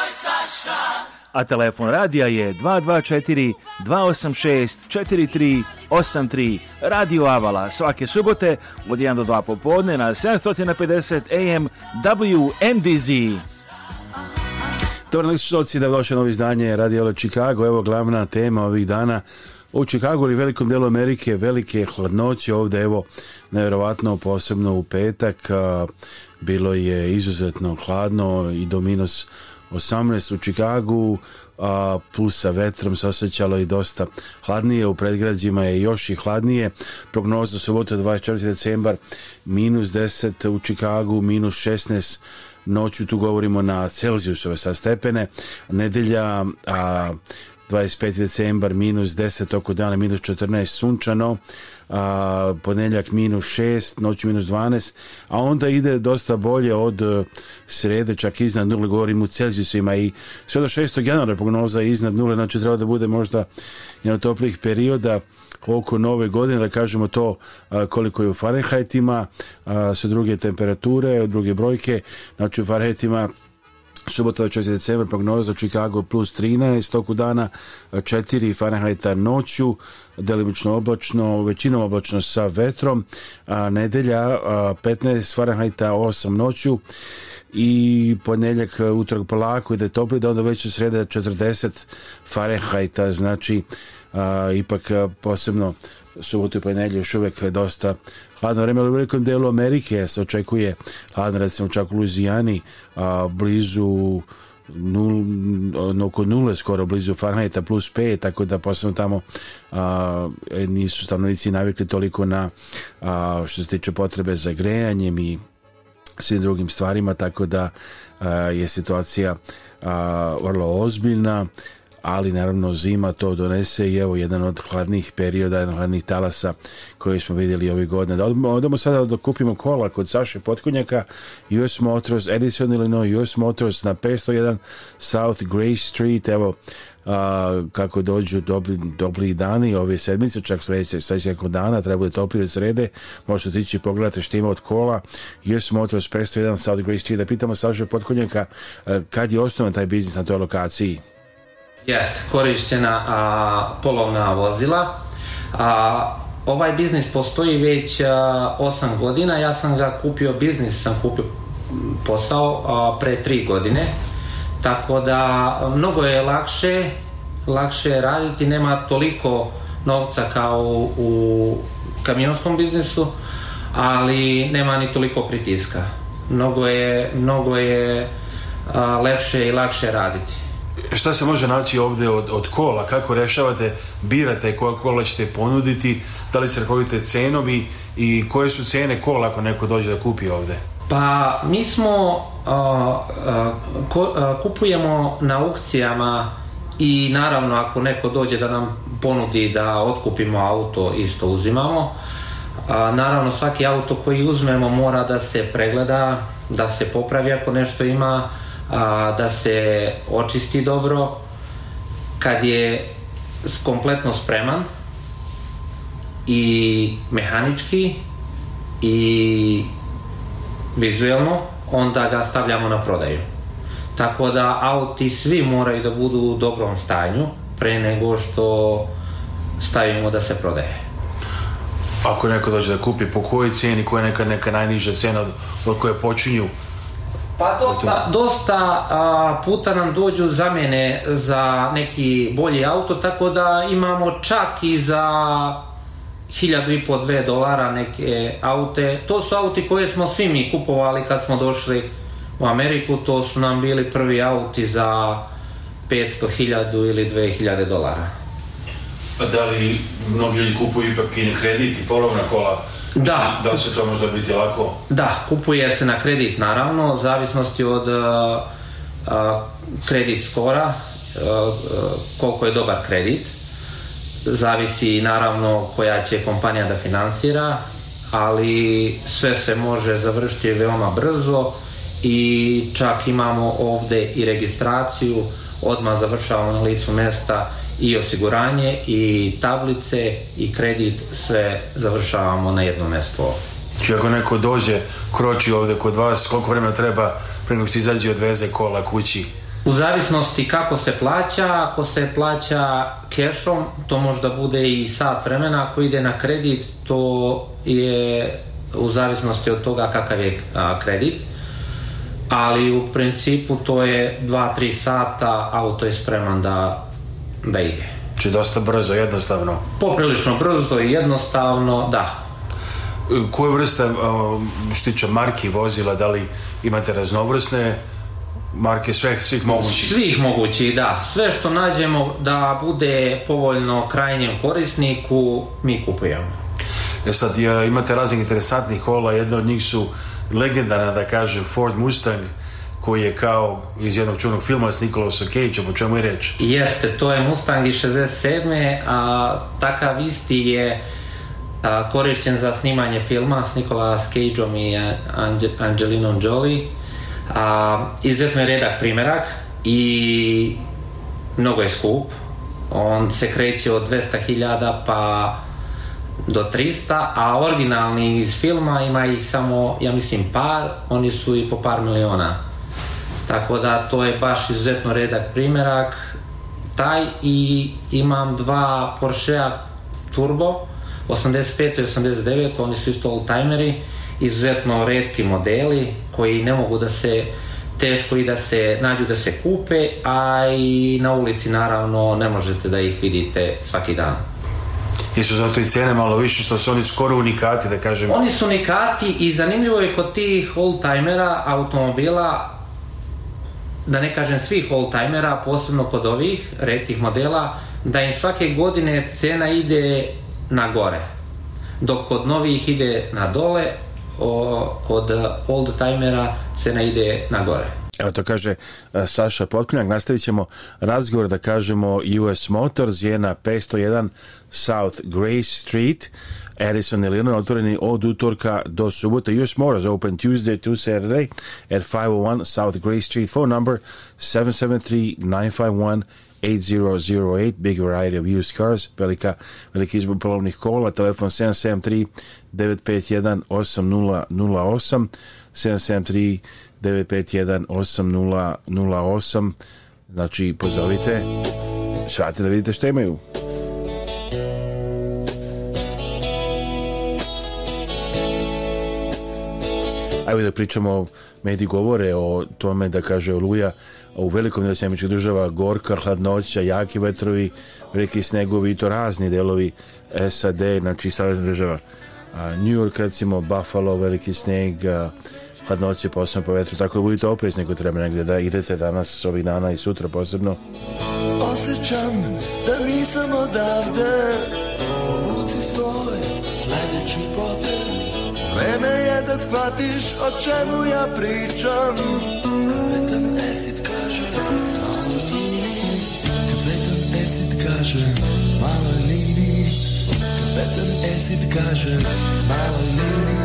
moj Saša. A telefon radija je 224 286 4383 Radio Avala svake subote od 1 do 2 popodne na 750 AM WNDZ. Dobar nek slušalci, da došlo novo izdanje Radio Ole Chicago. Evo glavna tema ovih dana u Chicagu ili velikom delu Amerike velike hladnoće ovde, evo nevjerovatno posebno u petak bilo je izuzetno hladno i do minus 18 u Čikagu, a, plus sa vetrom se osjećalo i dosta hladnije, u predgrađima je još i hladnije. Prognoza subota 24. decembar, minus 10 u Čikagu, minus 16 noću, tu govorimo na Celzijusove sa stepene. Nedelja a, 25. decembar minus 10 oko dana, minus 14 sunčano, a, ponedljak minus 6, noć minus 12, a onda ide dosta bolje od e, srede, čak iznad nule, govorim u Celzijusima i sve do 6. januara prognoza iznad nule, znači treba da bude možda jedan toplih perioda oko nove godine, da kažemo to koliko je u Fahrenheitima, su druge temperature, druge brojke, znači u Fahrenheitima Subota 4. decembar, prognoza Chicago plus 13, toku dana 4 e, Fahrenheita noću, delimično oblačno, većinom oblačno sa vetrom, a nedelja 15 Fahrenheita 8 noću i ponedeljak e, utorak polako ide topli, da onda već u sreda 40 Fahrenheita, znači a, ipak e, posebno subotu i ponedjelju još uvijek dosta hladno vreme, ali u velikom delu Amerike se očekuje hladno, recimo čak u Luzijani, blizu nul, oko nule skoro blizu Fahrenheita plus 5 tako da posebno tamo a, e, nisu stanovnici navikli toliko na a, što se tiče potrebe za grejanjem i svim drugim stvarima tako da a, je situacija vrlo ozbiljna ali naravno zima to donese i evo jedan od hladnih perioda, jedan od hladnih talasa koji smo vidjeli ove godine. Da odemo sada da kupimo kola kod Saše Potkunjaka, US Motors, Edison, Illinois, US Motors na 501 South Gray Street, evo a, kako dođu dobri, dobri dani ove sedmice, čak sledeće, sledeće dana, treba bude toplije srede, možete otići i pogledati što ima od kola, US Motors 501 South Gray Street, da pitamo Saša Potkonjaka kad je osnovan taj biznis na toj lokaciji. Jeste, korišćena a, polovna vozila. A, ovaj biznis postoji već a, 8 godina, ja sam ga kupio, biznis sam kupio posao a, pre 3 godine, tako da mnogo je lakše, lakše raditi, nema toliko novca kao u kamionskom biznisu, ali nema ni toliko pritiska. Mnogo je, mnogo je a, lepše i lakše raditi šta se može naći ovde od, od kola, kako rešavate, birate koja kola ćete ponuditi, da li se rekovite cenom i, i koje su cene kola ako neko dođe da kupi ovde? Pa mi smo a, a, ko, a, kupujemo na aukcijama i naravno ako neko dođe da nam ponudi da otkupimo auto isto uzimamo. A, Naravno svaki auto koji uzmemo mora da se pregleda, da se popravi ako nešto ima a, da se očisti dobro kad je kompletno spreman i mehanički i vizuelno, onda ga stavljamo na prodaju. Tako da auti svi moraju da budu u dobrom stanju pre nego što stavimo da se prodaje. Ako neko dođe da kupi, po kojoj ceni, koja je neka, neka najniža cena od koje počinju Pa dosta, dosta a, puta nam dođu zamene za neki bolji auto, tako da imamo čak i za 1500-2 dolara neke aute. To su auti koje smo svi mi kupovali kad smo došli u Ameriku, to su nam bili prvi auti za 500.000 ili 2.000 dolara. Pa da li mnogi ljudi kupuju ipak i na kredit i polovna kola Da. Da se to možda biti lako? Da, kupuje se na kredit naravno, u zavisnosti od a, uh, a, uh, kredit skora, a, uh, koliko je dobar kredit, zavisi naravno koja će kompanija da finansira, ali sve se može završiti veoma brzo i čak imamo ovde i registraciju, odmah završavamo na licu mesta i osiguranje i tablice i kredit sve završavamo na jedno mesto ovde. Či znači, ako neko dođe, kroči ovde kod vas, koliko vremena treba pre nego što izađe od veze kola kući? U zavisnosti kako se plaća, ako se plaća kešom, to možda bude i sat vremena, ako ide na kredit, to je u zavisnosti od toga kakav je kredit ali u principu to je 2-3 sata auto je spreman da da ide. Či znači, dosta brzo, jednostavno? Poprilično brzo i jednostavno, da. Koje vrste, što marki vozila, da li imate raznovrsne marke sve, svih mogućih? Svih mogućih, da. Sve što nađemo da bude povoljno krajnjem korisniku, mi kupujemo. E sad, imate raznih interesantnih kola, jedna od njih su legendarna, da kažem, Ford Mustang, koji je kao iz jednog čunog filma s Nikolasa Kejićem, o čemu je reč? Jeste, to je Mustang iz 67. A, takav isti je a, korišćen za snimanje filma s Nikolas Cageom i Anđe, Angelinom Jolie. A, izuzetno je redak primerak i mnogo je skup. On se kreće od 200.000 pa do 300, a originalni iz filma ima ih samo, ja mislim, par, oni su i po par miliona. Tako da to je baš izuzetno redak primerak. Taj i imam dva Porschea Turbo, 85 i 89, oni su isto oldtimeri izuzetno redki modeli koji ne mogu da se teško i da se nađu da se kupe, a i na ulici naravno ne možete da ih vidite svaki dan. Jer su zato i cene malo više što su oni skoro unikati da kažem. Oni su unikati i zanimljivo je kod tih oldtimera automobila da ne kažem svih all-timera, posebno kod ovih redkih modela, da im svake godine cena ide na gore, dok kod novih ide na dole, o, kod old-timera cena ide na gore. Evo to kaže e, Saša Potkonjak, nastavit ćemo razgovor da kažemo US Motors je na 501 South Grace Street, Edison i otvoreni od utorka do subota. US Motors open Tuesday to Saturday at 501 South Gray Street. Phone number 773-951 8008, big variety of used cars, velika, veliki izbor polovnih kola, telefon 773-951-8008, 773-951-8008, znači pozovite, shvatite da vidite što imaju. ajde da pričamo, mediji govore o tome da kaže Oluja u velikom delu sjemičkih država gorka, hladnoća, jaki vetrovi, reke snegovi i to razni delovi SAD, znači savjezna država. A, New York recimo, Buffalo, veliki sneg, a, hladnoće posebno po vetru, tako da budite oprezni ako treba negde da idete danas, ovih dana i sutra posebno. Osjećam da nisam odavde, povuci svoj sledeći potez, vreme da shvatiš o čemu ja pričam Kapetan Acid kaže Kapetan Acid kaže Mala Lili Kapetan Acid kaže Mala Lili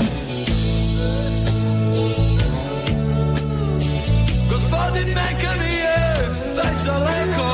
Gospodin Mekan je već daleko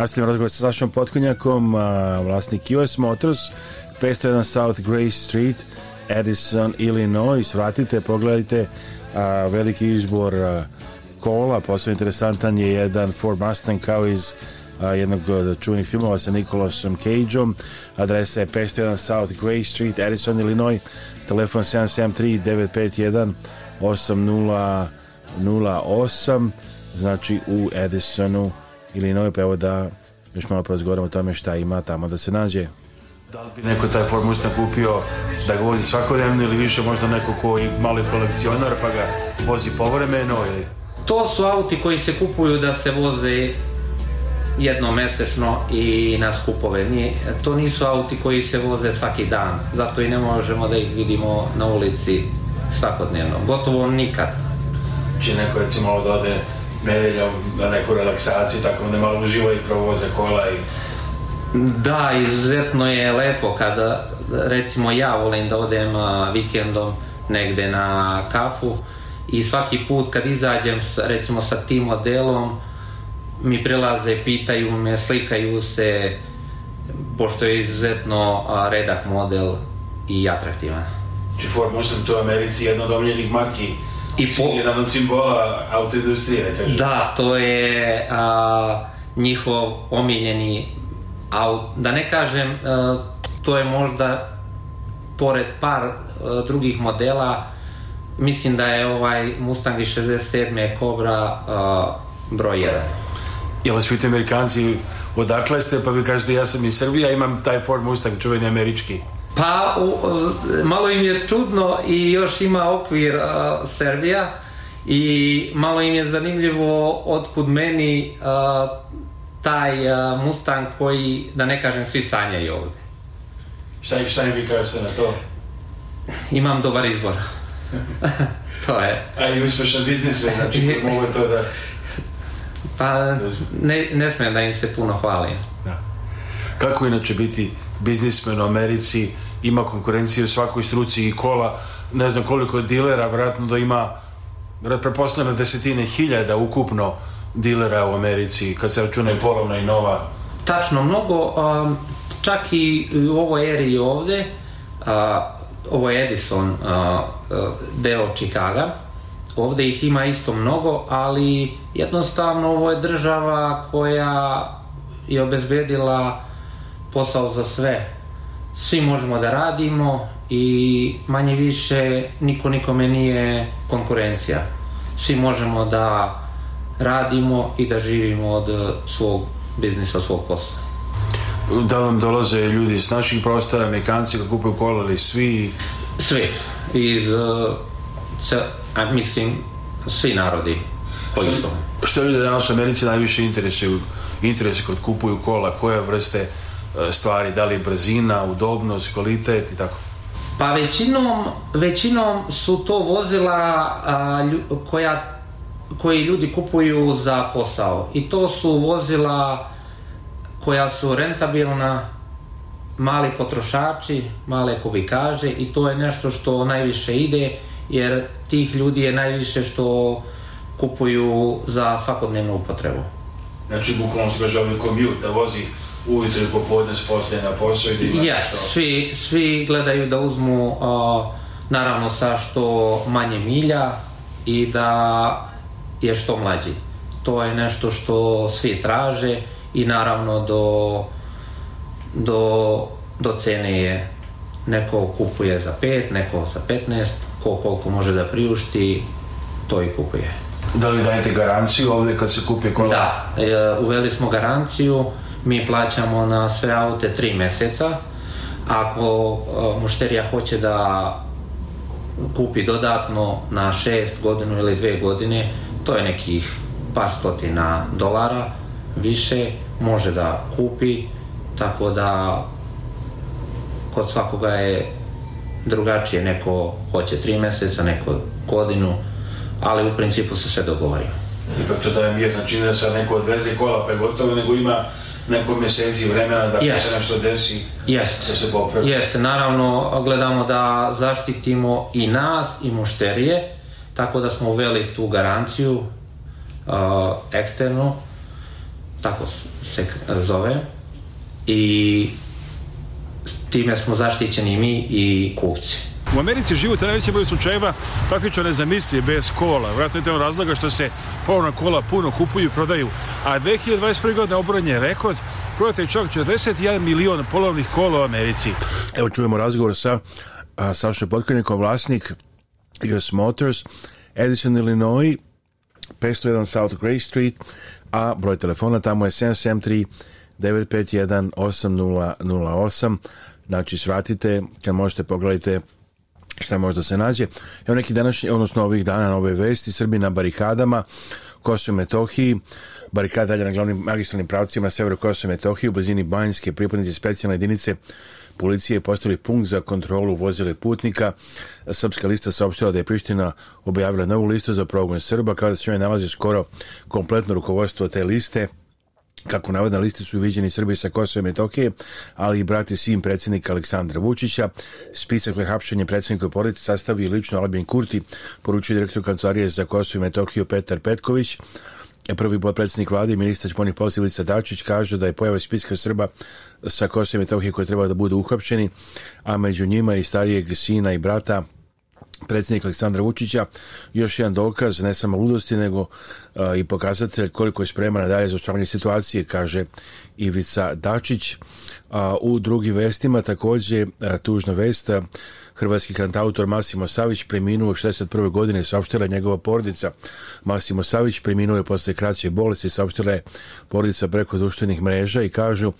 Nastavljamo razgovor sa Sašom Potkonjakom, vlasnik US Motors, 501 South Gray Street, Edison, Illinois. Vratite, pogledajte a, veliki izbor a, kola, posebno interesantan je jedan Ford Mustang kao iz a, jednog od čuvenih filmova sa Nikolasom Cageom. Adresa je 501 South Gray Street, Edison, Illinois. Telefon 773 951 8008 znači u Edisonu Ilinoju, pa evo da još malo porazgovaramo o tome šta ima tamo da se nađe. Da li bi neko taj Ford Mustang kupio da ga vozi svakodnevno ili više možda neko ko je mali kolekcionar pa ga vozi povremeno ili... To su auti koji se kupuju da se voze jednomesečno i na skupove. Nije, to nisu auti koji se voze svaki dan, zato i ne možemo da ih vidimo na ulici svakodnevno, gotovo nikad. Či znači, neko recimo ovdje da ode nedeljom na neku relaksaciju, tako onda malo uživa i provoze kola i... Da, izuzetno je lepo kada, recimo ja volim da odem vikendom negde na kafu i svaki put kad izađem recimo sa tim modelom mi prilaze, pitaju me, slikaju se, pošto je izuzetno redak model i atraktivan. Či znači, Ford Mustang to u Americi jedna od omiljenih marki I po... jedan od simbola autoindustrije, da kažeš. Da, to je a, njihov omiljeni aut... Da ne kažem, a, to je možda pored par a, drugih modela mislim da je ovaj Mustang 67. Kobra a, broj 1. Jel vas pita Amerikanci odakle ste, pa vi kažete ja sam iz Srbije, imam taj Ford Mustang, čuveni američki. Pa u, malo im je čudno i još ima okvir a, Serbija i malo im je zanimljivo otkud meni a, taj a, Mustang koji, da ne kažem, svi sanjaju ovde. Šta, šta im vi kažete na to? Imam dobar izbor. to je. A i uspešan biznis, znači mogu to da... Pa da ne, ne smijem da im se puno hvalim. Da. Kako inače biti biznismen u Americi ima konkurencije u svakoj struci i kola, ne znam koliko je dilera, vjerojatno da ima prepostavljeno da desetine hiljada ukupno dilera u Americi, kad se računa i polovna i nova. Tačno, mnogo, um, čak i u ovoj eri i ovde, a, ovo je Edison a, deo Čikaga ovde ih ima isto mnogo ali jednostavno ovo je država koja je obezbedila posao za sve svi možemo da radimo i manje više niko nikome nije konkurencija. Svi možemo da radimo i da živimo od svog biznisa, svog posla. Da vam dolaze ljudi iz naših prostora, mekanci koji kupuju kola ili svi? Svi. Iz, uh, a, mislim, svi narodi koji su. Što ljudi danas u Americi najviše interesuju? Interese kod kupuju kola, koje vrste E, stvari, da li brzina, udobnost, kvalitet i tako? Pa većinom, većinom su to vozila a, lju, koja, koji ljudi kupuju za posao i to su vozila koja su rentabilna, mali potrošači, male kubikaže i to je nešto što najviše ide jer tih ljudi je najviše što kupuju za svakodnevnu upotrebu. Znači, bukvalno se kaže ovaj komjut da vozi ujutro i popodne s poslije na posao i da ima yes, što... Svi, svi gledaju da uzmu a, naravno sa što manje milja i da je što mlađi. To je nešto što svi traže i naravno do, do, do cene je neko kupuje za 5, neko za 15, ko koliko može da priušti, to i kupuje. Da li dajete garanciju ovde kad se kupi kola? Da, e, uveli smo garanciju mi plaćamo na sve aute 3 meseca. Ako e, mušterija hoće da kupi dodatno na 6 godinu ili 2 godine, to je nekih par stotina dolara više, može da kupi, tako da kod svakoga je drugačije, neko hoće 3 meseca, neko godinu, ali u principu se sve dogovorimo. Ipak to daje mir, znači ne sad neko odveze kola, pa je gotovo, nego ima neko meseci vremena da yes. se nešto desi, yes. da se popravi. Jeste, naravno gledamo da zaštitimo i nas i mušterije, tako da smo uveli tu garanciju uh, eksternu, tako se zove, i time smo zaštićeni mi i kupci. U Americi život u najvećem broju slučajeva praktično ne zamisli bez kola. Vratno je to razloga što se polovna kola puno kupuju i prodaju. A 2021. godine obran je rekord prodate čak 41 milion polovnih kola u Americi. Evo čujemo razgovor sa a, Sašo Potkonjikom, vlasnik US Motors, Edison, Illinois, 501 South Gray Street, a broj telefona tamo je 773 951 8008. Znači, svratite, kad možete, pogledajte šta možda se nađe. Evo neki današnji, odnosno ovih dana nove vesti, Srbi na barikadama, Kosovo Metohiji, barikada dalje na glavnim magistralnim pravcima severo Kosova i Metohiji, u blizini Banjske pripadnici specijalne jedinice policije postavili punkt za kontrolu vozile putnika. Srpska lista saopštila da je Priština objavila novu listu za progon Srba, kada se njoj nalazi skoro kompletno rukovodstvo te liste – Kako navod na listi su viđeni Srbi sa Kosova i Metohije, ali i brat i sin predsjednika Aleksandra Vučića. Spisak za hapšenje predsjednika porodice sastavio lično Albin Kurti, poručuje direktor kancelarije za Kosovo i Metohiju Petar Petković. Prvi potpredsjednik vlade i ministar spoljnih poslova Ivica Dačić kaže da je pojava spiska Srba sa Kosova i Metohije koji treba da budu uhapšeni, a među njima i starijeg sina i brata predsjednika Aleksandra Vučića još jedan dokaz ne samo ludosti nego a, i pokazatelj koliko je spreman dalje za ostvaranje situacije kaže Ivica Dačić a, u drugim vestima takođe a, tužna vesta Hrvatski kantautor Masimo Savić preminuo u 61. godine, saopštila je njegova porodica. Masimo Savić preminuo je posle kraće bolesti, saopštila je porodica preko društvenih mreža i kažu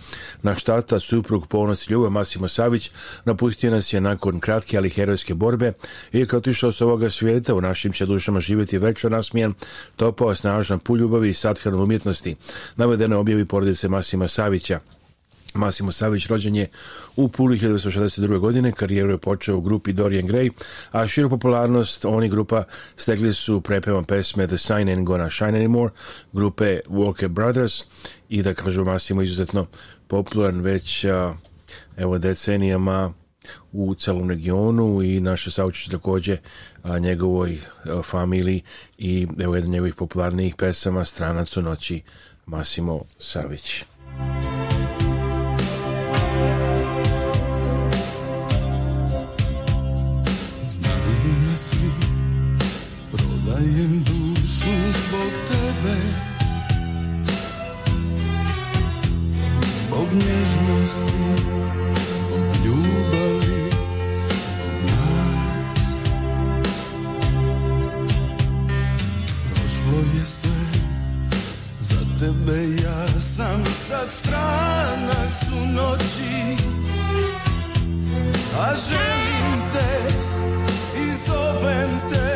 na štata suprug ponos ljubav Masimo Savić napustio nas je nakon kratke ali herojske borbe i kad otišao s ovoga svijeta u našim će dušama živjeti večno nasmijan, topao snažan puljubavi i satkanom umjetnosti, navedeno objavi porodice Masima Savića. Masimo Savić rođen je u Puli 1962. godine, karijeru je počeo u grupi Dorian Gray, a širu popularnost oni grupa stegli su prepevom pesme The Sign Ain't Gonna Shine Anymore, grupe Walker Brothers i da kažu Masimo izuzetno popularan već evo decenijama u celom regionu i naše Saučić takođe a, njegovoj a, familiji i evo jedan njegovih popularnijih pesama Stranac u noći Masimo Savić. dajem dušu zbog tebe Zbog nježnosti, zbog ljubavi, zbog nas Prošlo je sve, za tebe ja sam sad stranac u noći A želim te i zovem te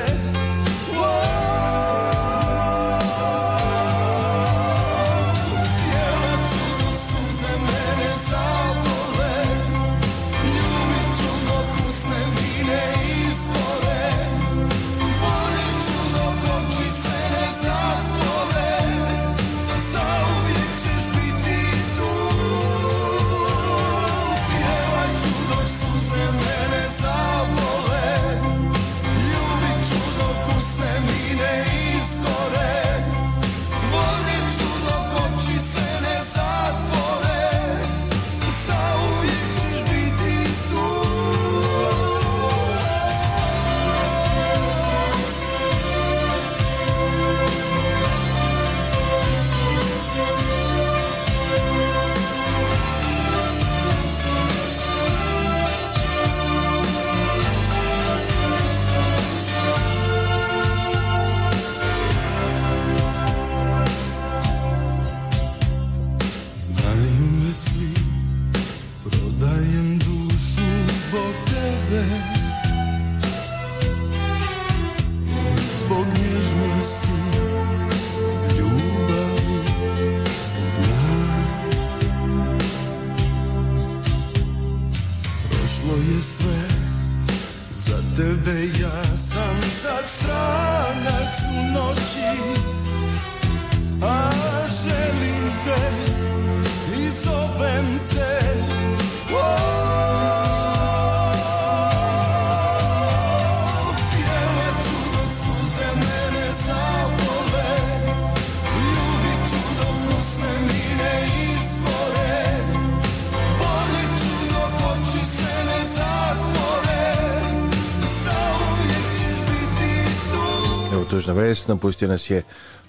vest. Napustio nas je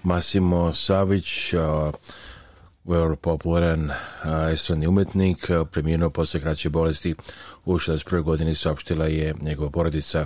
Massimo Savić, uh, veoma popularan estrani umetnik, preminuo posle kraće bolesti u 61. godini, saopštila je njegova porodica.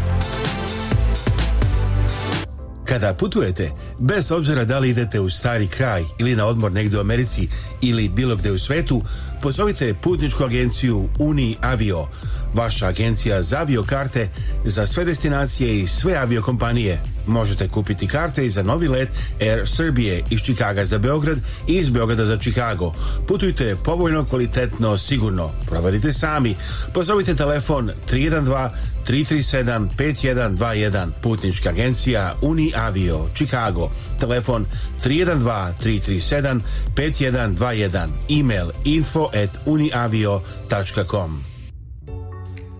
Kada putujete, bez obzira da li idete u stari kraj ili na odmor negde u Americi ili bilo gde u svetu, pozovite putničku agenciju Uni Avio, vaša agencija za aviokarte za sve destinacije i sve aviokompanije možete kupiti karte i za novi let Air Srbije iz Čikaga za Beograd i iz Beograda za Čikago. Putujte povoljno, kvalitetno, sigurno. Provadite sami. Pozovite telefon 312 337 5121 Putnička agencija Uni Avio Chicago Telefon 312 337 5121 Email info at uniavio.com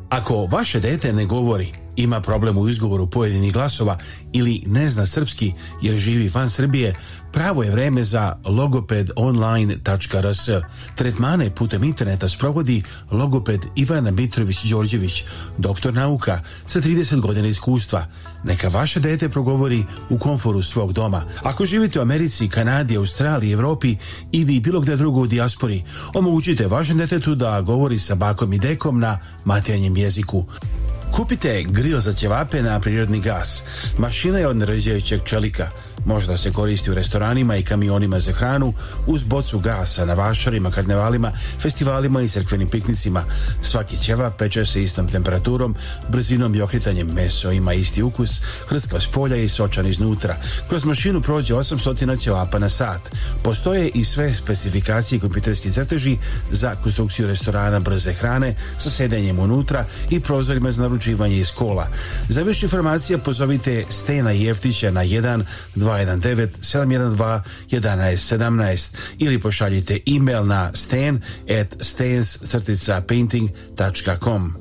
Ako vaše dete ne govori ima problem u izgovoru pojedinih glasova ili ne zna srpski jer živi van Srbije, pravo je vreme za logopedonline.rs. Tretmane putem interneta sprovodi logoped Ivana Mitrović-Đorđević, doktor nauka sa 30 godina iskustva. Neka vaše dete progovori u komforu svog doma. Ako živite u Americi, Kanadi, Australiji, Evropi ili bilo gde drugo u dijaspori, omogućite vašem detetu da govori sa bakom i dekom na materijanjem jeziku. Kupite gril za ćevape na prirodni gas. Mašina je od narađajućeg čelika. Možda se koristi u restoranima i kamionima za hranu uz bocu gasa na vašarima, karnevalima, festivalima i crkvenim piknicima. Svaki ćeva peče se istom temperaturom, brzinom i okretanjem meso ima isti ukus, hrska s polja i sočan iznutra. Kroz mašinu prođe 800 ćevapa na sat. Postoje i sve specifikacije kompjuterski crteži za konstrukciju restorana brze hrane sa sedenjem unutra i prozorima za naručivanje iz kola. Za više informacija pozovite Stena Jeftića na 1 2 219 712 11 17 ili pošaljite e-mail na stan at stans-painting.com.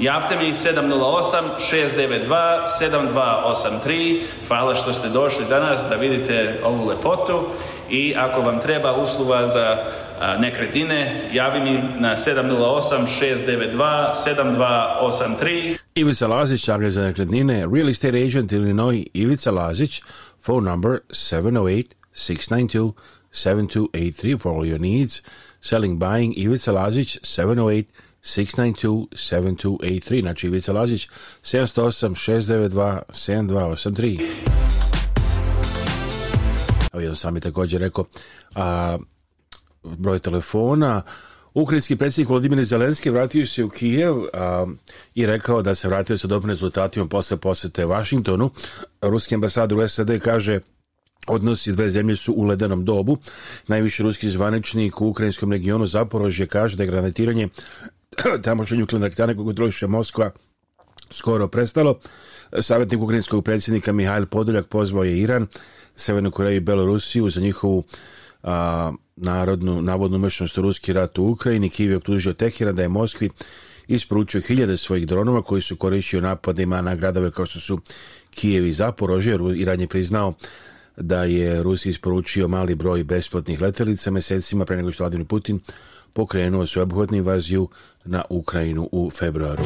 Javte mi 708-692-7283. Hvala što ste došli danas da vidite ovu lepotu i ako vam treba usluga za nekretnine, javi mi na 708-692-7283. Ivica Lazić, agent za nekretnine, real estate agent Illinois Ivica Lazić, phone number 708-692-7283 for all your needs. Selling, buying, Ivica Lazić, 708 692-7283, znači Ivica Lazić, 708-692-7283. Avion sam je također rekao, a, broj telefona, Ukrajinski predsjednik Vladimir Zelenski vratio se u Kijev a, i rekao da se vratio sa dobrim rezultatima posle posete Vašingtonu. Ruski ambasador u SAD kaže Odnosi dve zemlje su u ledenom dobu. Najviši ruski zvaničnik u ukrajinskom regionu Zaporožje kaže da je granatiranje tamošnje nuklearne elektrane koje kontroliše Moskva skoro prestalo. Savjetnik ukrajinskog predsjednika Mihajl Podoljak pozvao je Iran, Severnu Koreju i Belorusiju za njihovu a, narodnu, navodnu umešnost u ruski rat u Ukrajini. Kijev je optužio Tehira da je Moskvi isporučio hiljade svojih dronova koji su koristili napadima na gradove kao što su Kijev i Zaporožje. Iran je priznao da je Rusiji isporučio mali broj besplatnih letelica mesecima pre nego što Vladimir Putin pokrenuo se sveobuhvatnu vaziju na Ukrajinu u februaru.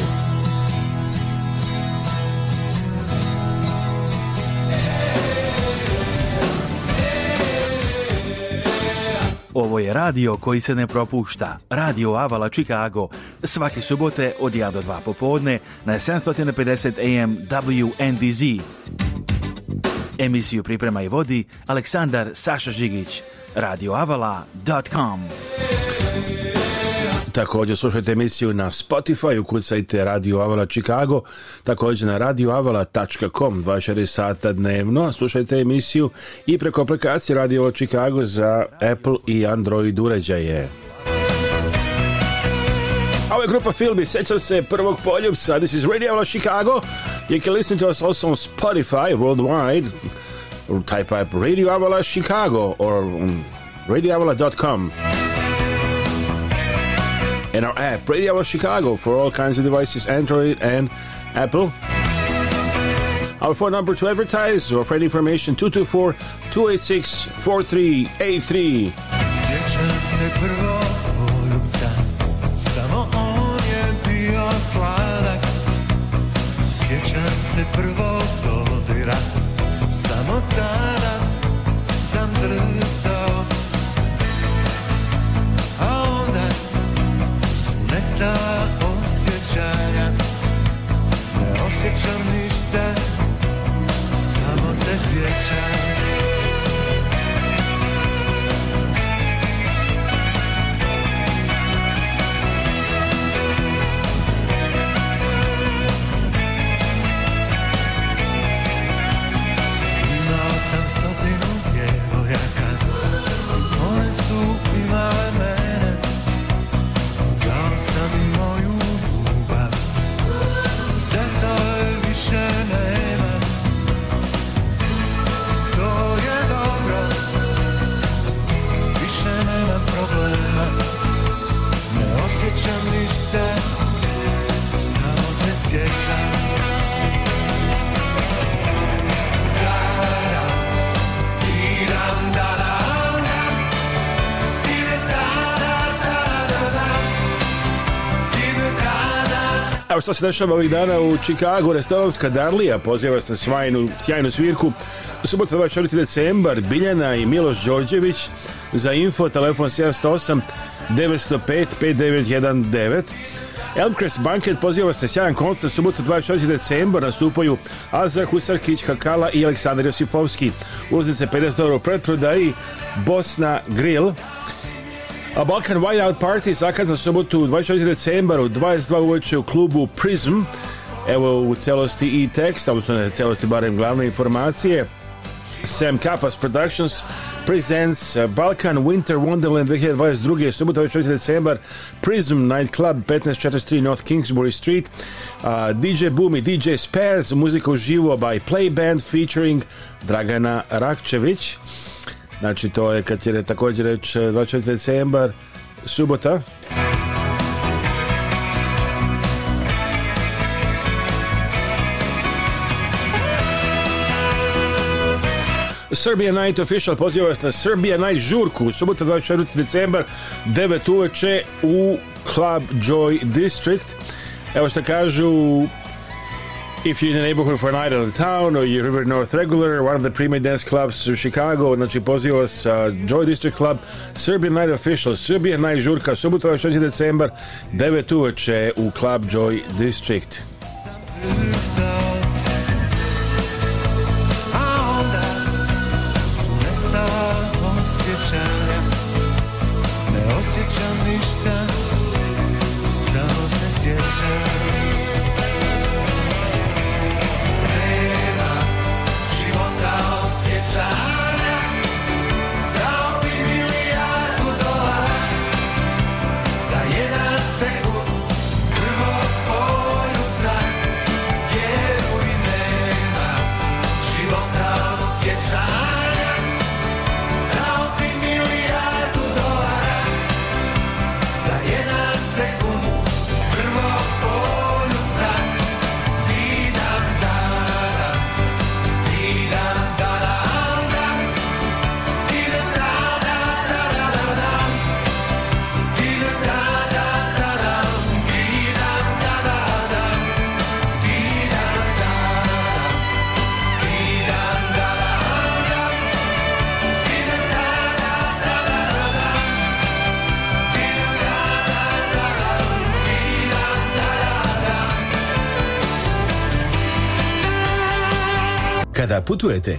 Ovo je radio koji se ne propušta. Radio Avala Chicago. Svake subote od 1 do 2 popodne na 750 AM WNDZ. Emisiju priprema i vodi Aleksandar Saša Žigić. radioavala.com Također slušajte emisiju na Spotify, ukucajte Radio Avala Chicago, također na radioavala.com 24 sata dnevno. Slušajte emisiju i preko aplikacije Radio Avala Chicago za Apple i Android uređaje. Ovo je grupa Filmi, sećam se prvog poljubca, this is Radio Avala Chicago, You can listen to us also on Spotify worldwide, or type up Radio Avala Chicago or um, radioavala.com. And our app, Radio Avala Chicago, for all kinds of devices, Android and Apple. Our phone number to advertise or for any information 224 286 4383. all. što se dešava ovih dana u Čikagu, restoranska Darlija poziva vas na svajnu, sjajnu svirku. Subota 24. decembar, Biljana i Miloš Đorđević za info, telefon 708 905 5919. Elmcrest Banket poziva vas na sjajan koncert subotu 24. decembar nastupaju Azar Husarkić, Kakala i Aleksandar Josifovski. Uznice 50 euro pretprodaji Bosna Grill A Balkan Whiteout Party zakazan subotu 24. decembar u 22 uveče u klubu Prism. Evo u celosti i tekst, odnosno ne celosti barem glavne informacije. Sam Kapas Productions presents Balkan Winter Wonderland 2022. Subota 24. decembar Prism Nightclub 1543 North Kingsbury Street uh, DJ Boom i DJ Spares muzika uživo by Play Band featuring Dragana Rakčević Znači to je kad je također reč 24. E, decembar, subota. Serbia Night Official poziva vas na Serbia Night žurku subota 24. decembar 9 uveče u Club Joy District evo što kažu If you're in the neighborhood for a night out of town, or you're River North regular, one of the premier dance clubs in Chicago, znači poziva vas uh, Joy District Club, Serbian Night Official, Serbian Srbija najžurka, subota 6. decembar, 9 uveče u Club Joy District. putujete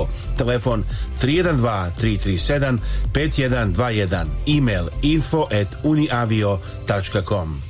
Valjevo. Telefon 312 337 5121. e info at uniavio.com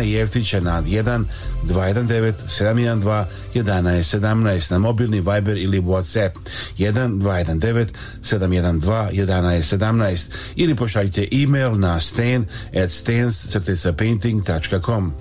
Ivana Jevtića na 1 219 712 1117 na mobilni Viber ili WhatsApp 1 219 712 1117 ili pošaljite e-mail na stan at stans-painting.com.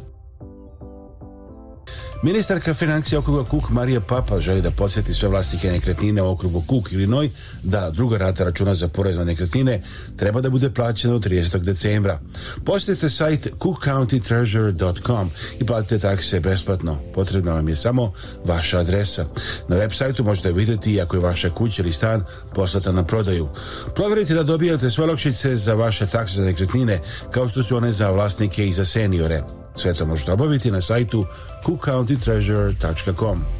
Ministarka financija okruga Kuk Marija Papa želi da podsjeti sve vlasnike nekretnine u okrugu Kuk ili Noj da druga rata računa za porez na nekretnine treba da bude plaćena od 30. decembra. Posjetite sajt cookcountytreasure.com i platite takse besplatno. Potrebna vam je samo vaša adresa. Na web sajtu možete vidjeti ako je vaša kuća ili stan poslata na prodaju. Proverite da dobijate sve olakšice za vaše takse za nekretnine kao što su one za vlasnike i za seniore. Sve to možete obaviti na sajtu cookcountytreasure.com.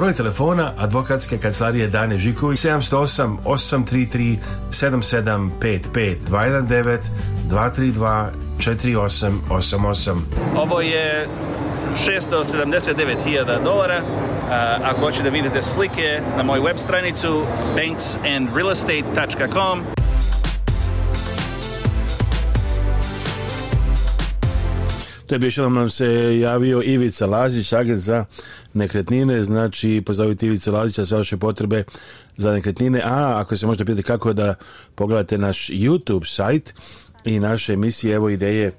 Broj telefona advokatske kancelarije Dane Žiković 708 833 7755 219 232 4888. Ovo je 679.000 dolara. Ako hoćete da vidite slike na moju web stranicu banksandrealestate.com To je bio što nam se javio Ivica Lazić, agent za nekretnine, znači pozovite Ivica Lazića sve vaše potrebe za nekretnine, a ako se možete pitati kako da pogledate naš YouTube sajt i naše emisije, evo ideje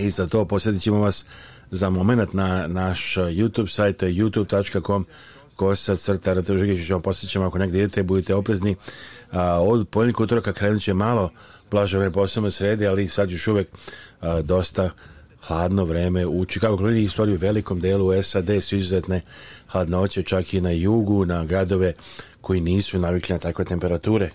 i za to posjetit ćemo vas za moment na naš YouTube sajt youtube.com kosa crta Žegišić vam posjećamo ako negdje idete, budite oprezni a, od ponedjeljka utoraka krenut će malo blaže vreme posebno sredi, ali sad još uvijek a, dosta hladno vreme u Chicago Klini istoriju u velikom delu SAD su izuzetne hladnoće čak i na jugu, na gradove koji nisu navikli na takve temperature.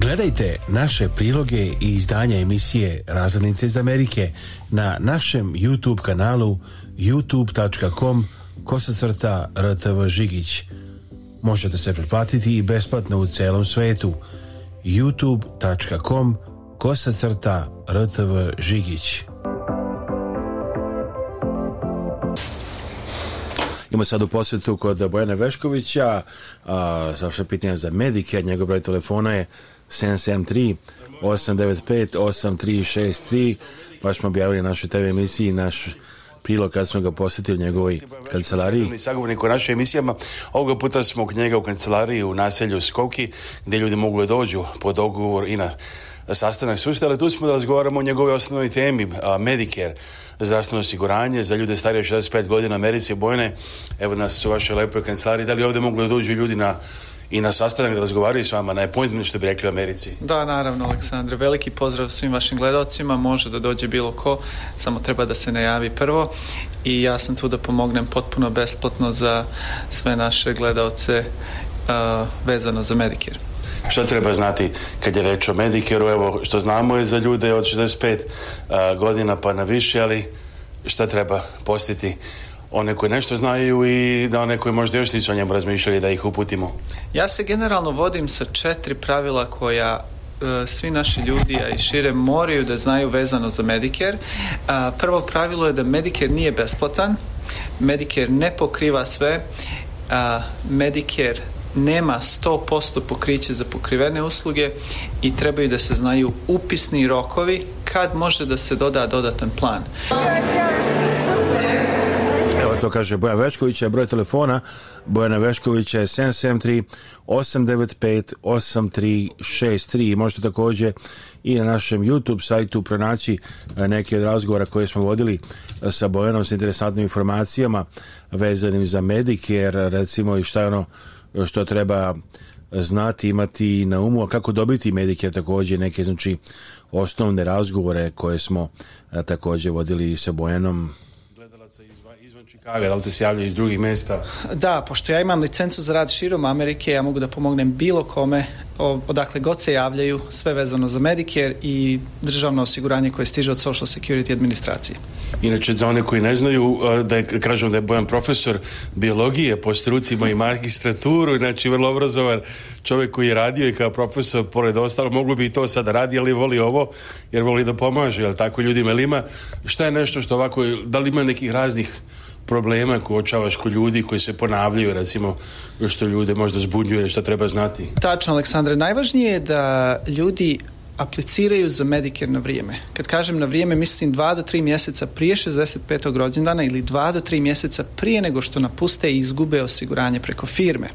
Gledajte naše priloge i izdanja emisije Razrednice iz Amerike na našem YouTube kanalu youtube.com kosacrta rtv žigić. Možete se pretplatiti i besplatno u celom svetu. youtube.com kosacrta rtv žigić. Imamo sad u posjetu kod Bojana Veškovića, a, završno pitanje za medike, njegov broj telefona je 773 895 8363, baš smo objavili našu TV emisiji, naš Pilo kad smo ga posjetili u njegovoj kancelariji. Sagovornik u našoj emisijama, ovoga puta smo kod njega u kancelariji u naselju Skoki, gde ljudi mogu da dođu po dogovor i na sastanak sušta, ali tu smo da razgovaramo o njegovoj osnovnoj temi, a, Medicare, zdravstveno osiguranje za ljude starije od 65 godina Americe Bojne. Evo nas u vašoj lepoj kancelariji, da li ovde mogu da dođu ljudi na i na sastanak da razgovaraju s vama na appointment što bi rekli u Americi. Da, naravno Aleksandre, veliki pozdrav svim vašim gledalcima, može da dođe bilo ko, samo treba da se najavi prvo i ja sam tu da pomognem potpuno besplatno za sve naše gledalce uh, vezano za Medicare. Šta treba znati kad je reč o Medicareu? Evo, što znamo je za ljude od 65 uh, godina pa na više, ali šta treba postiti one koji nešto znaju i da one koji možda još nisu o njemu razmišljali da ih uputimo? Ja se generalno vodim sa četiri pravila koja e, svi naši ljudi, a i šire, moraju da znaju vezano za Medicare. prvo pravilo je da Medicare nije besplatan, Medicare ne pokriva sve, Medicare nema 100% pokriće za pokrivene usluge i trebaju da se znaju upisni rokovi kad može da se doda dodatan plan to kaže Bojan Vešković, a broj telefona Bojana Veškovića je 773 895 8363 možete takođe i na našem YouTube sajtu pronaći eh, neke od razgovora koje smo vodili eh, sa Bojanom sa interesantnim informacijama vezanim za Medicare, eh, recimo i šta je ono što treba znati, imati na umu, a kako dobiti Medicare takođe neke znači osnovne razgovore koje smo takođe vodili sa Bojanom Čikaga, da li te se javljaju iz drugih mesta? Da, pošto ja imam licencu za rad širom Amerike, ja mogu da pomognem bilo kome, odakle god se javljaju, sve vezano za Medicare i državno osiguranje koje stiže od Social Security administracije. Inače, za one koji ne znaju, da je, kažem da je Bojan profesor biologije po strucima i magistraturu, znači vrlo obrazovan čovek koji je radio i kao profesor, pored ostalo, mogu bi i to sada radi, ali voli ovo, jer voli da pomaže, jel tako, ljudima, ili ima, šta je nešto što ovako, da li ima nekih raznih problema koje očavaš kod ljudi koji se ponavljaju, recimo, što ljude možda zbunjuje, što treba znati? Tačno, Aleksandre, najvažnije je da ljudi apliciraju za Medicare na vrijeme. Kad kažem na vrijeme, mislim 2 do 3 mjeseca prije 65. rođendana ili 2 do 3 mjeseca prije nego što napuste i izgube osiguranje preko firme.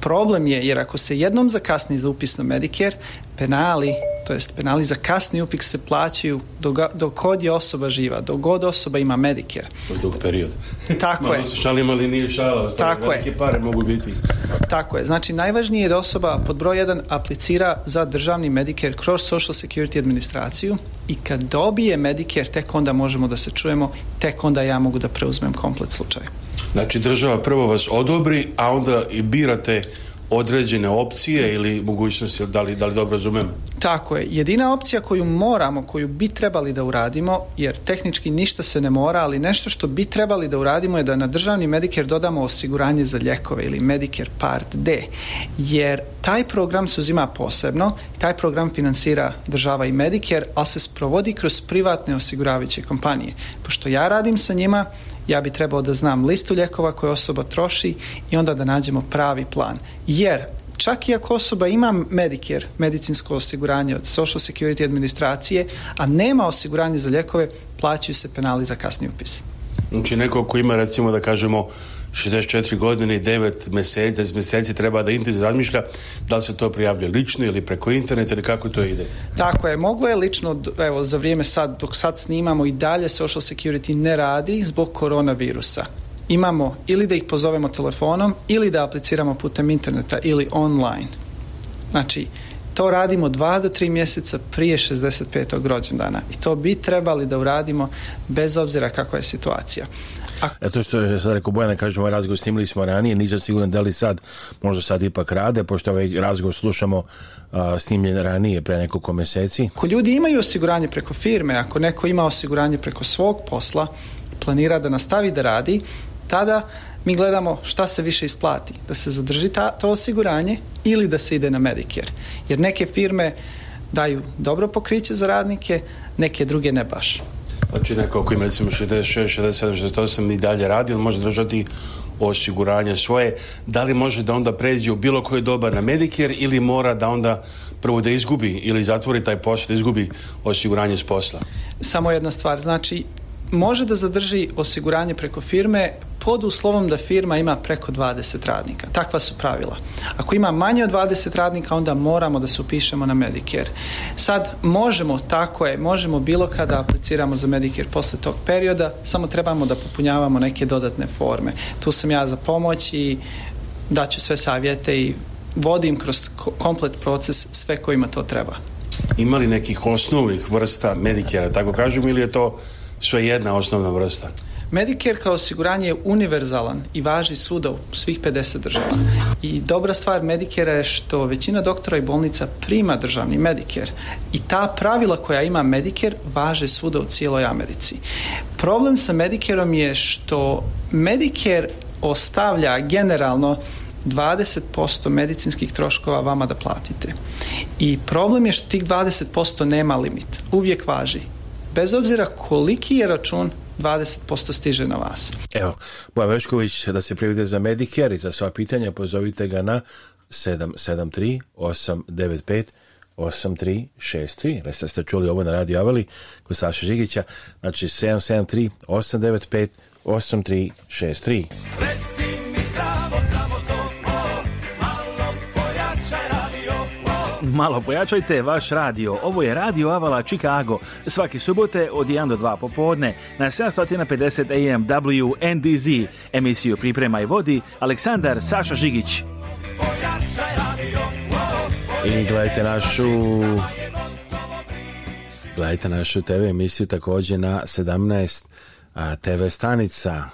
Problem je jer ako se jednom zakasni za upis na Medicare, penali, to jest penali za kasni upis se plaćaju dok, dok god je osoba živa, dok god osoba ima Medicare. To je dug period. Tako Malo je. se šalim, ali nije šala. Tako je. pare mogu biti. Tako je. Znači, najvažnije je da osoba pod broj 1 aplicira za državni Medicare kroz Social Security administraciju i kad dobije Medicare, tek onda možemo da se čujemo, tek onda ja mogu da preuzmem komplet slučaj. Znači država prvo vas odobri, a onda i birate određene opcije ili mogućnosti, da li, da li dobro razumem? Tako je. Jedina opcija koju moramo, koju bi trebali da uradimo, jer tehnički ništa se ne mora, ali nešto što bi trebali da uradimo je da na državni Medicare dodamo osiguranje za ljekove ili Medicare Part D, jer taj program se uzima posebno, taj program finansira država i Medicare, ali se sprovodi kroz privatne osiguravajuće kompanije. Pošto ja radim sa njima, ja bi trebao da znam listu ljekova koje osoba troši i onda da nađemo pravi plan. Jer čak i ako osoba ima Medicare, medicinsko osiguranje od Social Security administracije, a nema osiguranje za ljekove, plaćaju se penali za kasni upis. Znači neko ko ima recimo da kažemo 64 godine i 9 mjeseci, 10 mjeseci treba da intenzivno razmišlja da li se to prijavlja lično ili preko interneta ili kako to ide. Tako je, moglo je lično, evo za vrijeme sad, dok sad snimamo i dalje social security ne radi zbog koronavirusa. Imamo ili da ih pozovemo telefonom ili da apliciramo putem interneta ili online. Znači, to radimo dva do tri mjeseca prije 65. rođendana i to bi trebali da uradimo bez obzira kakva je situacija. A e, to što je sad rekao Bojana, kažem, ovaj razgovor snimili smo ranije, nisam siguran da li sad, možda sad ipak rade, pošto ovaj razgovor slušamo a, snimljen ranije, pre nekoliko meseci. Ako ljudi imaju osiguranje preko firme, ako neko ima osiguranje preko svog posla, planira da nastavi da radi, tada mi gledamo šta se više isplati, da se zadrži ta, to osiguranje ili da se ide na Medicare. Jer neke firme daju dobro pokriće za radnike, neke druge ne baš. Znači neko koji ima recimo 66, 67, 68 i dalje radi, on može držati osiguranje svoje. Da li može da onda pređe u bilo koje doba na Medicare ili mora da onda prvo da izgubi ili zatvori taj posao, da izgubi osiguranje s posla? Samo jedna stvar, znači može da zadrži osiguranje preko firme pod uslovom da firma ima preko 20 radnika. Takva su pravila. Ako ima manje od 20 radnika, onda moramo da se upišemo na Medicare. Sad, možemo, tako je, možemo bilo kada apliciramo za Medicare posle tog perioda, samo trebamo da popunjavamo neke dodatne forme. Tu sam ja za pomoć i daću sve savjete i vodim kroz komplet proces sve kojima to treba. Ima li nekih osnovnih vrsta Medicare, da tako kažemo, ili je to sve jedna osnovna vrsta? Medicare kao osiguranje je univerzalan i važi svuda u svih 50 država. I dobra stvar Medicare je što većina doktora i bolnica prima državni Medicare i ta pravila koja ima Medicare važe svuda u cijeloj Americi. Problem sa Medicareom je što Medicare ostavlja generalno 20% medicinskih troškova vama da platite. I problem je što tih 20% nema limit. Uvijek važi. Bez obzira koliki je račun, 20% stiže na vas. Evo, Boja Vešković, da se prijavite za Medicare i za sva pitanja pozovite ga na 773 895 8363. Reste ste čuli ovo na radio Avali kod Saša Žigića. Znači 773 895 8363. Reci mi zdravo samo malo pojačajte vaš radio. Ovo je Radio Avala Chicago. Svaki subote od 1 do 2 popodne na 750 AM WNDZ. Emisiju priprema i vodi Aleksandar Saša Žigić. I gledajte našu Gledajte našu TV emisiju takođe na 17 TV stanica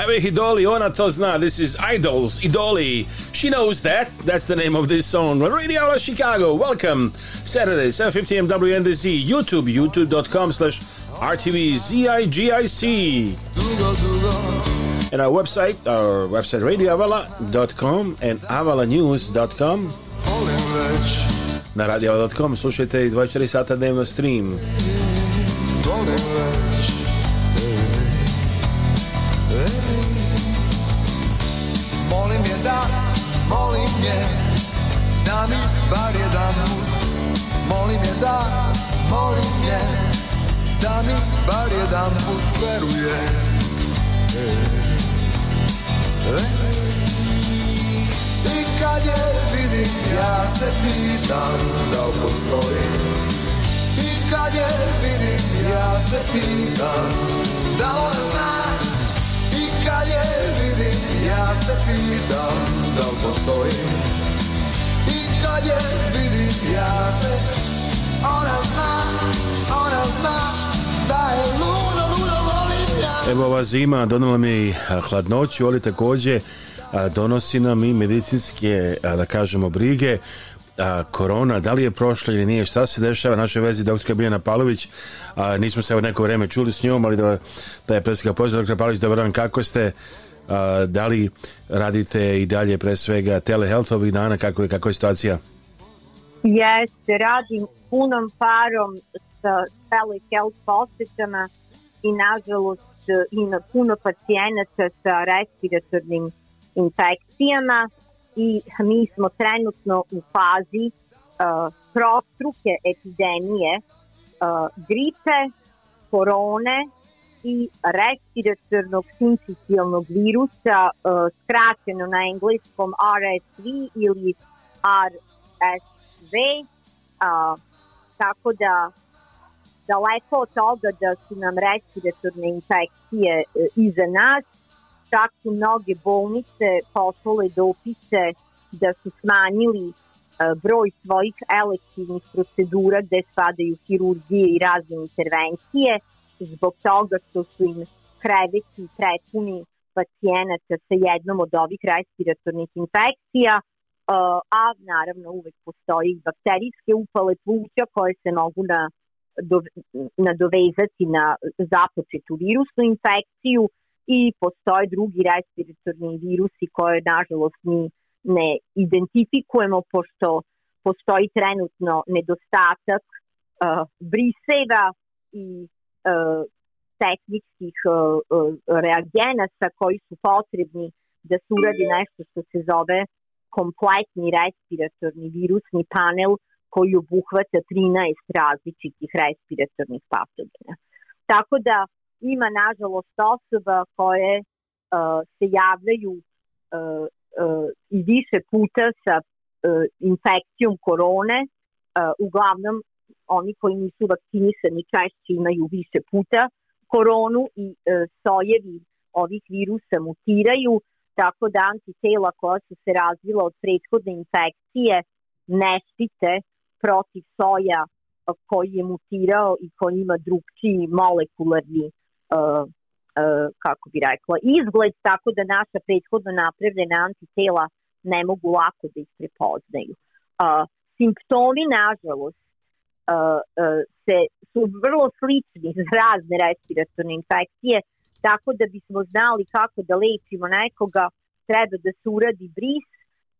Eve Idoli, ona to zna. This is Idols, Idoli. She knows that. That's the name of this song. Radio Avala Chicago, welcome. Saturday, 7.50 MWNDC, YouTube, youtube.com slash RTVZIGIC. And our website, our website, radioavala.com and avalanews.com. Na radioavala.com slušajte 24 sata dnevno stream. Golden Rush. da moli Da mi bar jedan put veruje kad je vidim ja se pitam da li postoji I kad je vidim ja se pitam da li zna I kad je vidim ja se pitam da li postoji I kad je vidim ja se pitam Ona zna, ona zna da je luda, luda volim ja. Evo ova zima donala mi i e, hladnoću, ali takođe e, donosi nam i medicinske, e, da kažemo, brige korona, da li je prošla ili nije, šta se dešava, našoj vezi doktorka Biljana Palović, nismo se evo neko vreme čuli s njom, ali da, da je predstavljaka pozdrav, doktor Palović, dobar dan, kako ste, a, da li radite i dalje pre svega telehealth ovih dana, kako je, kako je situacija? Jeste, radim punom parom sa celoj health posvetama i nažalost i na puno pacijenata sa respiratornim infekcijama i mi smo trenutno u fazi uh, prostruke epidemije uh, gripe, korone i respiratornog sincicijalnog virusa, uh, skraćeno na engleskom RSV ili RSV, uh, tako da daleko od toga da su nam respiratorne infekcije e, iza nas, čak su mnoge bolnice poslale dopise da su smanjili e, broj svojih elektivnih procedura gde spadaju hirurgije i razne intervencije zbog toga što su im kreveti prepuni pacijenata sa jednom od ovih respiratornih infekcija a naravno uvek postoji bakterijske upale pluća koje se mogu na, do, dovezati na započetu virusnu infekciju i postoje drugi respiratorni virusi koje nažalost mi ne identifikujemo pošto postoji trenutno nedostatak uh, briseva i uh, tehničkih uh, uh, reagenasa koji su potrebni da se uradi mhm. nešto što se zove kompletni respiratorni virusni panel koji obuhvata 13 različitih respiratornih patogena. Tako da ima nažalost osoba koje uh, se javljaju uh, uh, i više puta sa uh, infekcijom korone, uh, uglavnom oni koji nisu vakcinisani češće imaju više puta koronu i e, sojevi ovih virusa mutiraju, tako da antitela koja su se razvila od prethodne infekcije ne štite protiv soja koji je mutirao i koji ima drugčiji molekularni uh, uh, kako bi rekla, izgled tako da naša prethodno napravljena antitela ne mogu lako da ih prepoznaju. Uh, simptomi, nažalost, uh, uh, se, su vrlo slični za razne respiratorne infekcije, Tako da bismo znali kako da lečimo nekoga, treba da se uradi bris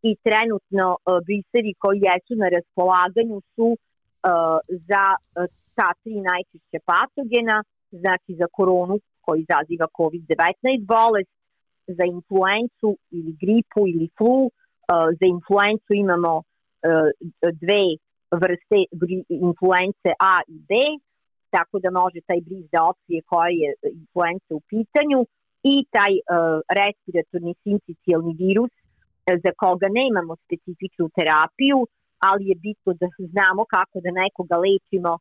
i trenutno e, brisevi koji jesu na raspolaganju su e, za e, ta tri najčešće patogena, znači za koronu koji izaziva COVID-19 bolest, za influencu ili gripu ili flu, za influencu imamo dve vrste influence A i B, tako da može taj briz da opcije koja je e, influenca u pitanju i taj e, respiratorni sincicijalni virus e, za koga nemamo specifičnu terapiju, ali je bitno da znamo kako da nekoga lečimo, e,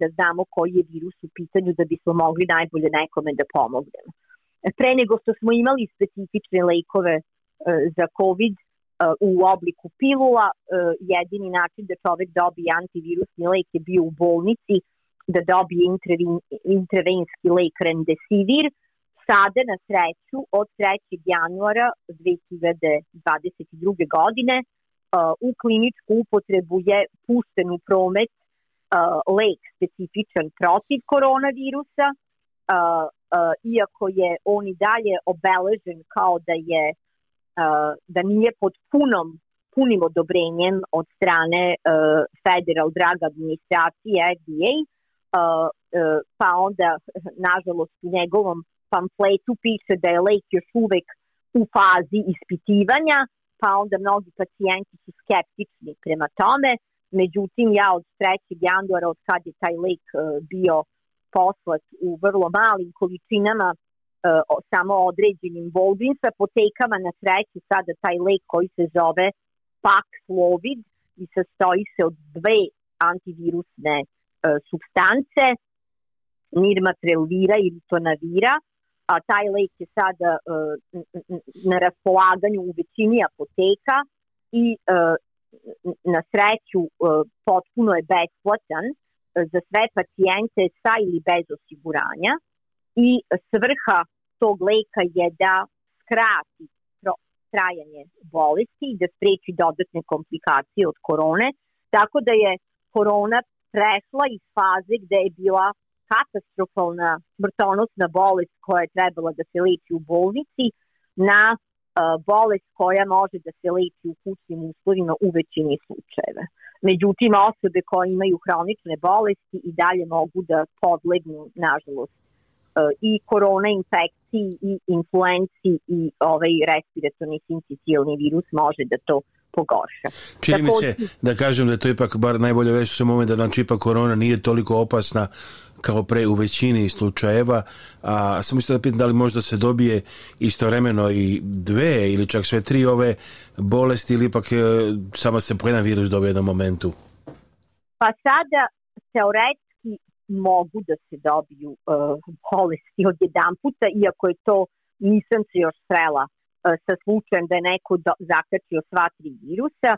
da znamo koji je virus u pitanju da bismo mogli najbolje nekome da pomognemo. Pre nego što smo imali specifične lekove za COVID, u obliku pilula. Jedini način da čovek dobije antivirusni lek je bio u bolnici da dobije intravenski lek Remdesivir, sada na sreću od 3. januara 2022. godine uh, u kliničku upotrebu je pušten u promet uh, lek specifičan protiv koronavirusa, uh, iako je on i dalje obeležen kao da je da nije pod punom punim odobrenjem od strane Federal Drug Administracije FDA, Uh, uh, pa onda, nažalost, u njegovom pamfletu piše da je lek još uvek u fazi ispitivanja, pa onda mnogi pacijenti su skeptični prema tome. Međutim, ja od 3. januara, od kad je taj lek uh, bio poslat u vrlo malim količinama samo određenim bolvinsa, potekava na sreću sada taj lek koji se zove Paxlovid i sastoji se od dve antivirusne uh, E, substance, Nirma ili Tonavira, a taj lek je sada e, na raspolaganju u većini apoteka i e, na sreću potpuno je besplatan za sve pacijente sa ili bez osiguranja i svrha tog leka je da skrati trajanje bolesti i da spreči dodatne komplikacije od korone, tako da je korona prešla iz faze gde je bila katastrofalna smrtonosna bolest koja je trebala da se leči u bolnici na e, bolest koja može da se leči u kućnim uslovima u većini slučajeva. Međutim, osobe koje imaju hronične bolesti i dalje mogu da podlegnu, nažalost, e, i korona infekciji i influenci i ovaj respiratorni sincicijalni virus može da to uh, pogorša. Čini Tako... mi se da kažem da je to ipak bar najbolja već u moment da znači ipak korona nije toliko opasna kao pre u većini slučajeva, a samo isto da pitam da li možda se dobije istovremeno i dve ili čak sve tri ove bolesti ili ipak e, samo se po jedan virus dobije na momentu? Pa sada teoretski mogu da se dobiju uh, bolesti od jedan puta, iako je to nisam se još srela E, sa slučajem da je neko do, zakačio sva tri virusa.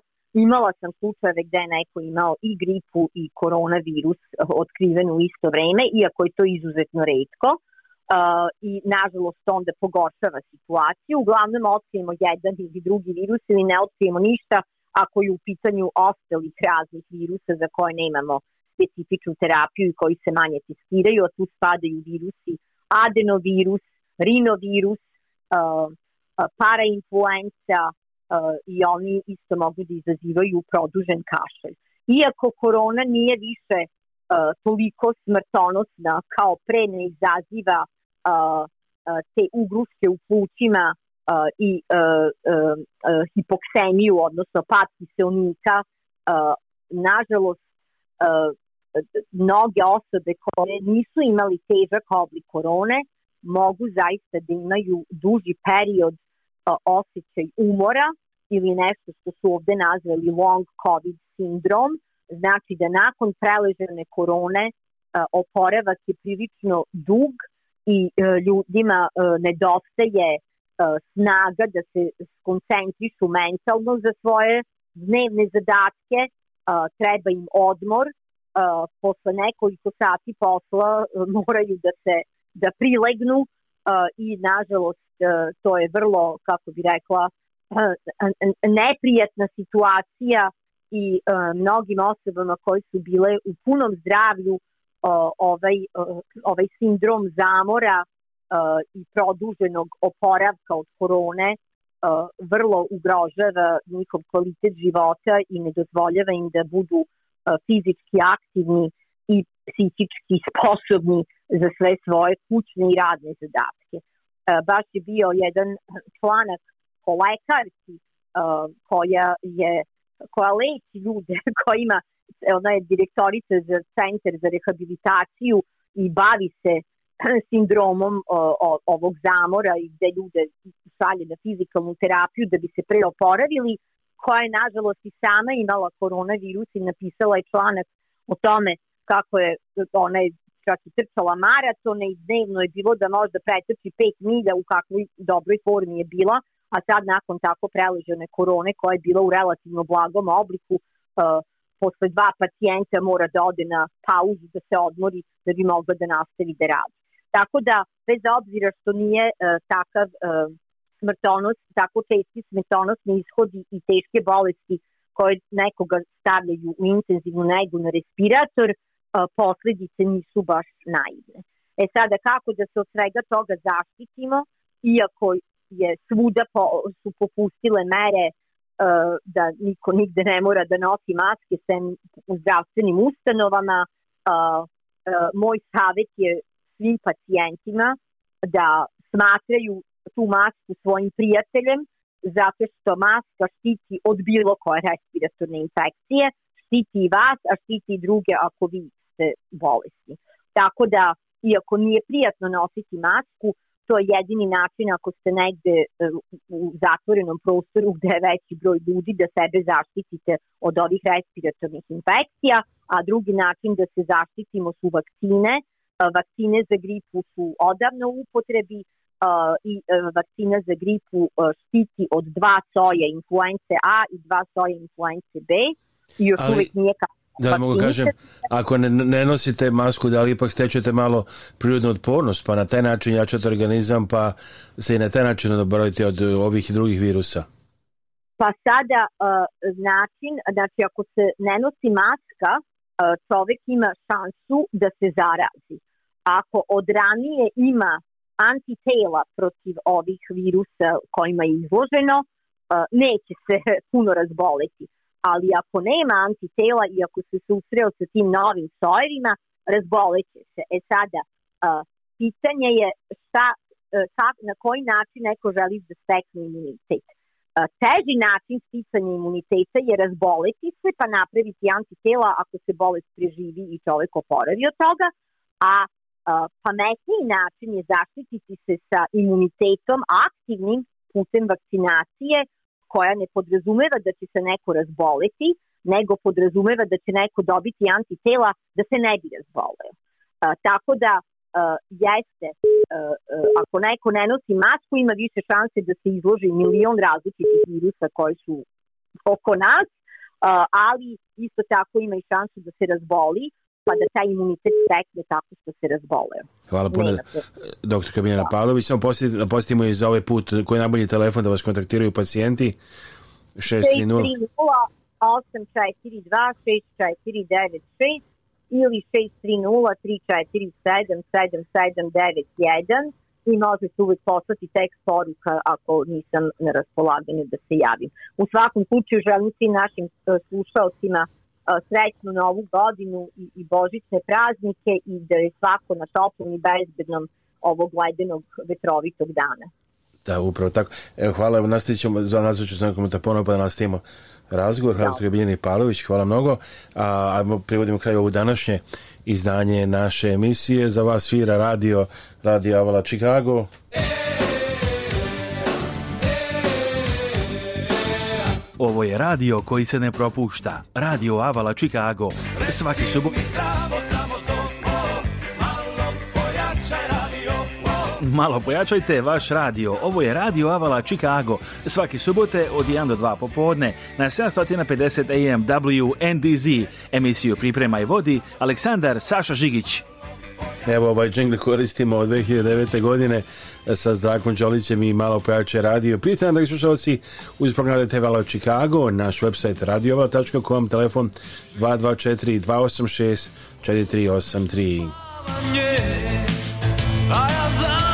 Imala sam slučajeve gde je neko imao i gripu i koronavirus e, otkriven u isto vreme, iako je to izuzetno redko. Uh, e, i nažalost onda pogoršava situaciju. Uglavnom otkrijemo jedan ili drugi virus ili ne otkrijemo ništa ako je u pitanju ostalih raznih virusa za koje nemamo specifičnu terapiju i koji se manje testiraju, a tu spadaju virusi adenovirus, rinovirus, uh, Pa, parainfluenca e, i oni isto mogu da izazivaju produžen kašelj. Iako korona nije više e, toliko smrtonosna kao pre ne izaziva e, te ugruške u plućima i hipoksemiju, odnosno pad kiselnika, nažalost mnoge osobe koje nisu imali težak oblik korone mogu zaista da imaju duži period E, osjećaj umora ili nešto što su ovde nazvali long covid sindrom, znači da nakon preležene korone e, oporavak je prilično dug i e, ljudima nedostaje snaga da se skoncentrišu mentalno za svoje dnevne zadatke, treba im odmor, posle nekoliko sati posla moraju da se da prilegnu i nažalost e, to je vrlo, kako bi rekla, e, neprijatna situacija i e, mnogim osobama koji su bile u punom zdravlju ovaj, ovaj sindrom zamora i produženog oporavka od korone vrlo ugrožava njihov kvalitet života i ne dozvoljava im da budu fizički aktivni i psihički sposobni za sve svoje kućne i radne zadatke. E, baš je bio jedan članak o lekarci e, koja je koja leči ljude, koja ima, ona je direktorica za centar za rehabilitaciju i bavi se sindromom e, ovog zamora i gde ljude šalje na fizikalnu terapiju da bi se preoporavili, koja je nažalost i sama imala koronavirus i napisala je članak o tome kako je ona je čak i trčala maraton i dnevno je bilo da možda pretrči 5 milja u kakvoj dobroj formi je bila, a sad nakon tako preležene korone koja je bila u relativno blagom obliku, uh, posle dva pacijenta mora da ode na pauzu da se odmori da bi mogla da nastavi da radi. Tako da, bez obzira što nije uh, takav uh, e, smrtonost, tako česti smrtonosni ishodi i teške bolesti koje nekoga stavljaju u intenzivnu negu na respirator, uh, posledice nisu baš naivne. E sada, kako da se od svega toga zaštitimo, iako je svuda po, su popustile mere da niko nigde ne mora da nosi maske sem u zdravstvenim ustanovama, moj savjet je svim pacijentima da smatraju tu masku svojim prijateljem, zato što maska štiti od bilo koje respiratorne infekcije, štiti i vas, a štiti i druge ako vi se bolesti. Tako da, iako nije prijatno nositi masku, to je jedini način ako ste negde e, u zatvorenom prostoru gde je veći broj ljudi da sebe zaštitite od ovih respiratornih infekcija, a drugi način da se zaštitimo su vakcine. E, vakcine za gripu su odavno u upotrebi e, i vakcina za gripu štiti od dva soja influence A i dva soja influence B i još A, uvek nije kao Da li pa mogu kažem, ako ne, ne nosite masku, da li ipak stečete malo prirodnu otpornost, pa na taj način jačate organizam, pa se i na taj način odoborite od ovih i drugih virusa? Pa sada uh, način, znači ako se ne nosi maska, uh, čovek ima šansu da se zarazi. Ako od ranije ima antitela protiv ovih virusa kojima je izloženo, uh, neće se puno razboleti ali ako nema antitela i ako se susreo sa tim novim sojevima, razboleće se. E sada, uh, pitanje je šta, e, šta, na koji način neko želi da stekne imunitet. Teži način sticanja imuniteta je razboliti se pa napraviti antitela ako se bolest preživi i čovek oporavi od toga, a pametniji način je zaštititi se sa imunitetom aktivnim putem vakcinacije, koja ne podrazumeva da će se neko razboliti, nego podrazumeva da će neko dobiti antitela da se ne bi razboleo. A, tako da a, jeste, a, a, ako neko ne nosi masku, ima više šanse da se izloži milion različitih virusa koji su oko nas, a, ali isto tako ima i šansu da se razboli, pa da taj imunitet stekne tako što se razboleo. Hvala puno, eh, doktor Kamijana Pavlović. Samo posjetimo i za ovaj put koji je najbolji telefon da vas kontaktiraju pacijenti. 630 842 6496 ili 630 347 7791 i možete uvek poslati tekst poruka ako nisam na raspolaganju da se javim. U svakom slučaju želim svim našim eh, slušalcima uh, srećnu novu godinu i, i božićne praznike i da je svako na toplom i bezbednom ovog ledenog vetrovitog dana. Da, upravo tako. Evo, hvala, nastavit ćemo, nazvat ću se nekom telefonu da pa da nastavimo razgovor. Hvala da. ti, Biljani Palović, hvala mnogo. A, a privodimo kraj ovo današnje izdanje naše emisije. Za vas svira radio, radio Avala Chicago. E! Ovo je radio koji se ne propušta. Radio Avala Chicago. Svaki subot... Malo pojačajte vaš radio. Ovo je Radio Avala Chicago. Svaki subote od 1 do 2 popodne na 750 AM WNDZ. Emisiju Priprema i vodi Aleksandar Saša Žigić. Evo ovaj džingl koristimo od 2009. godine sa Zdravkom Đolićem i malo pojače radio. Prijatelj nam, dragi slušalci, uz program TV Vala Chicago, naš website radiovala.com, telefon 224 286 4383. Yeah,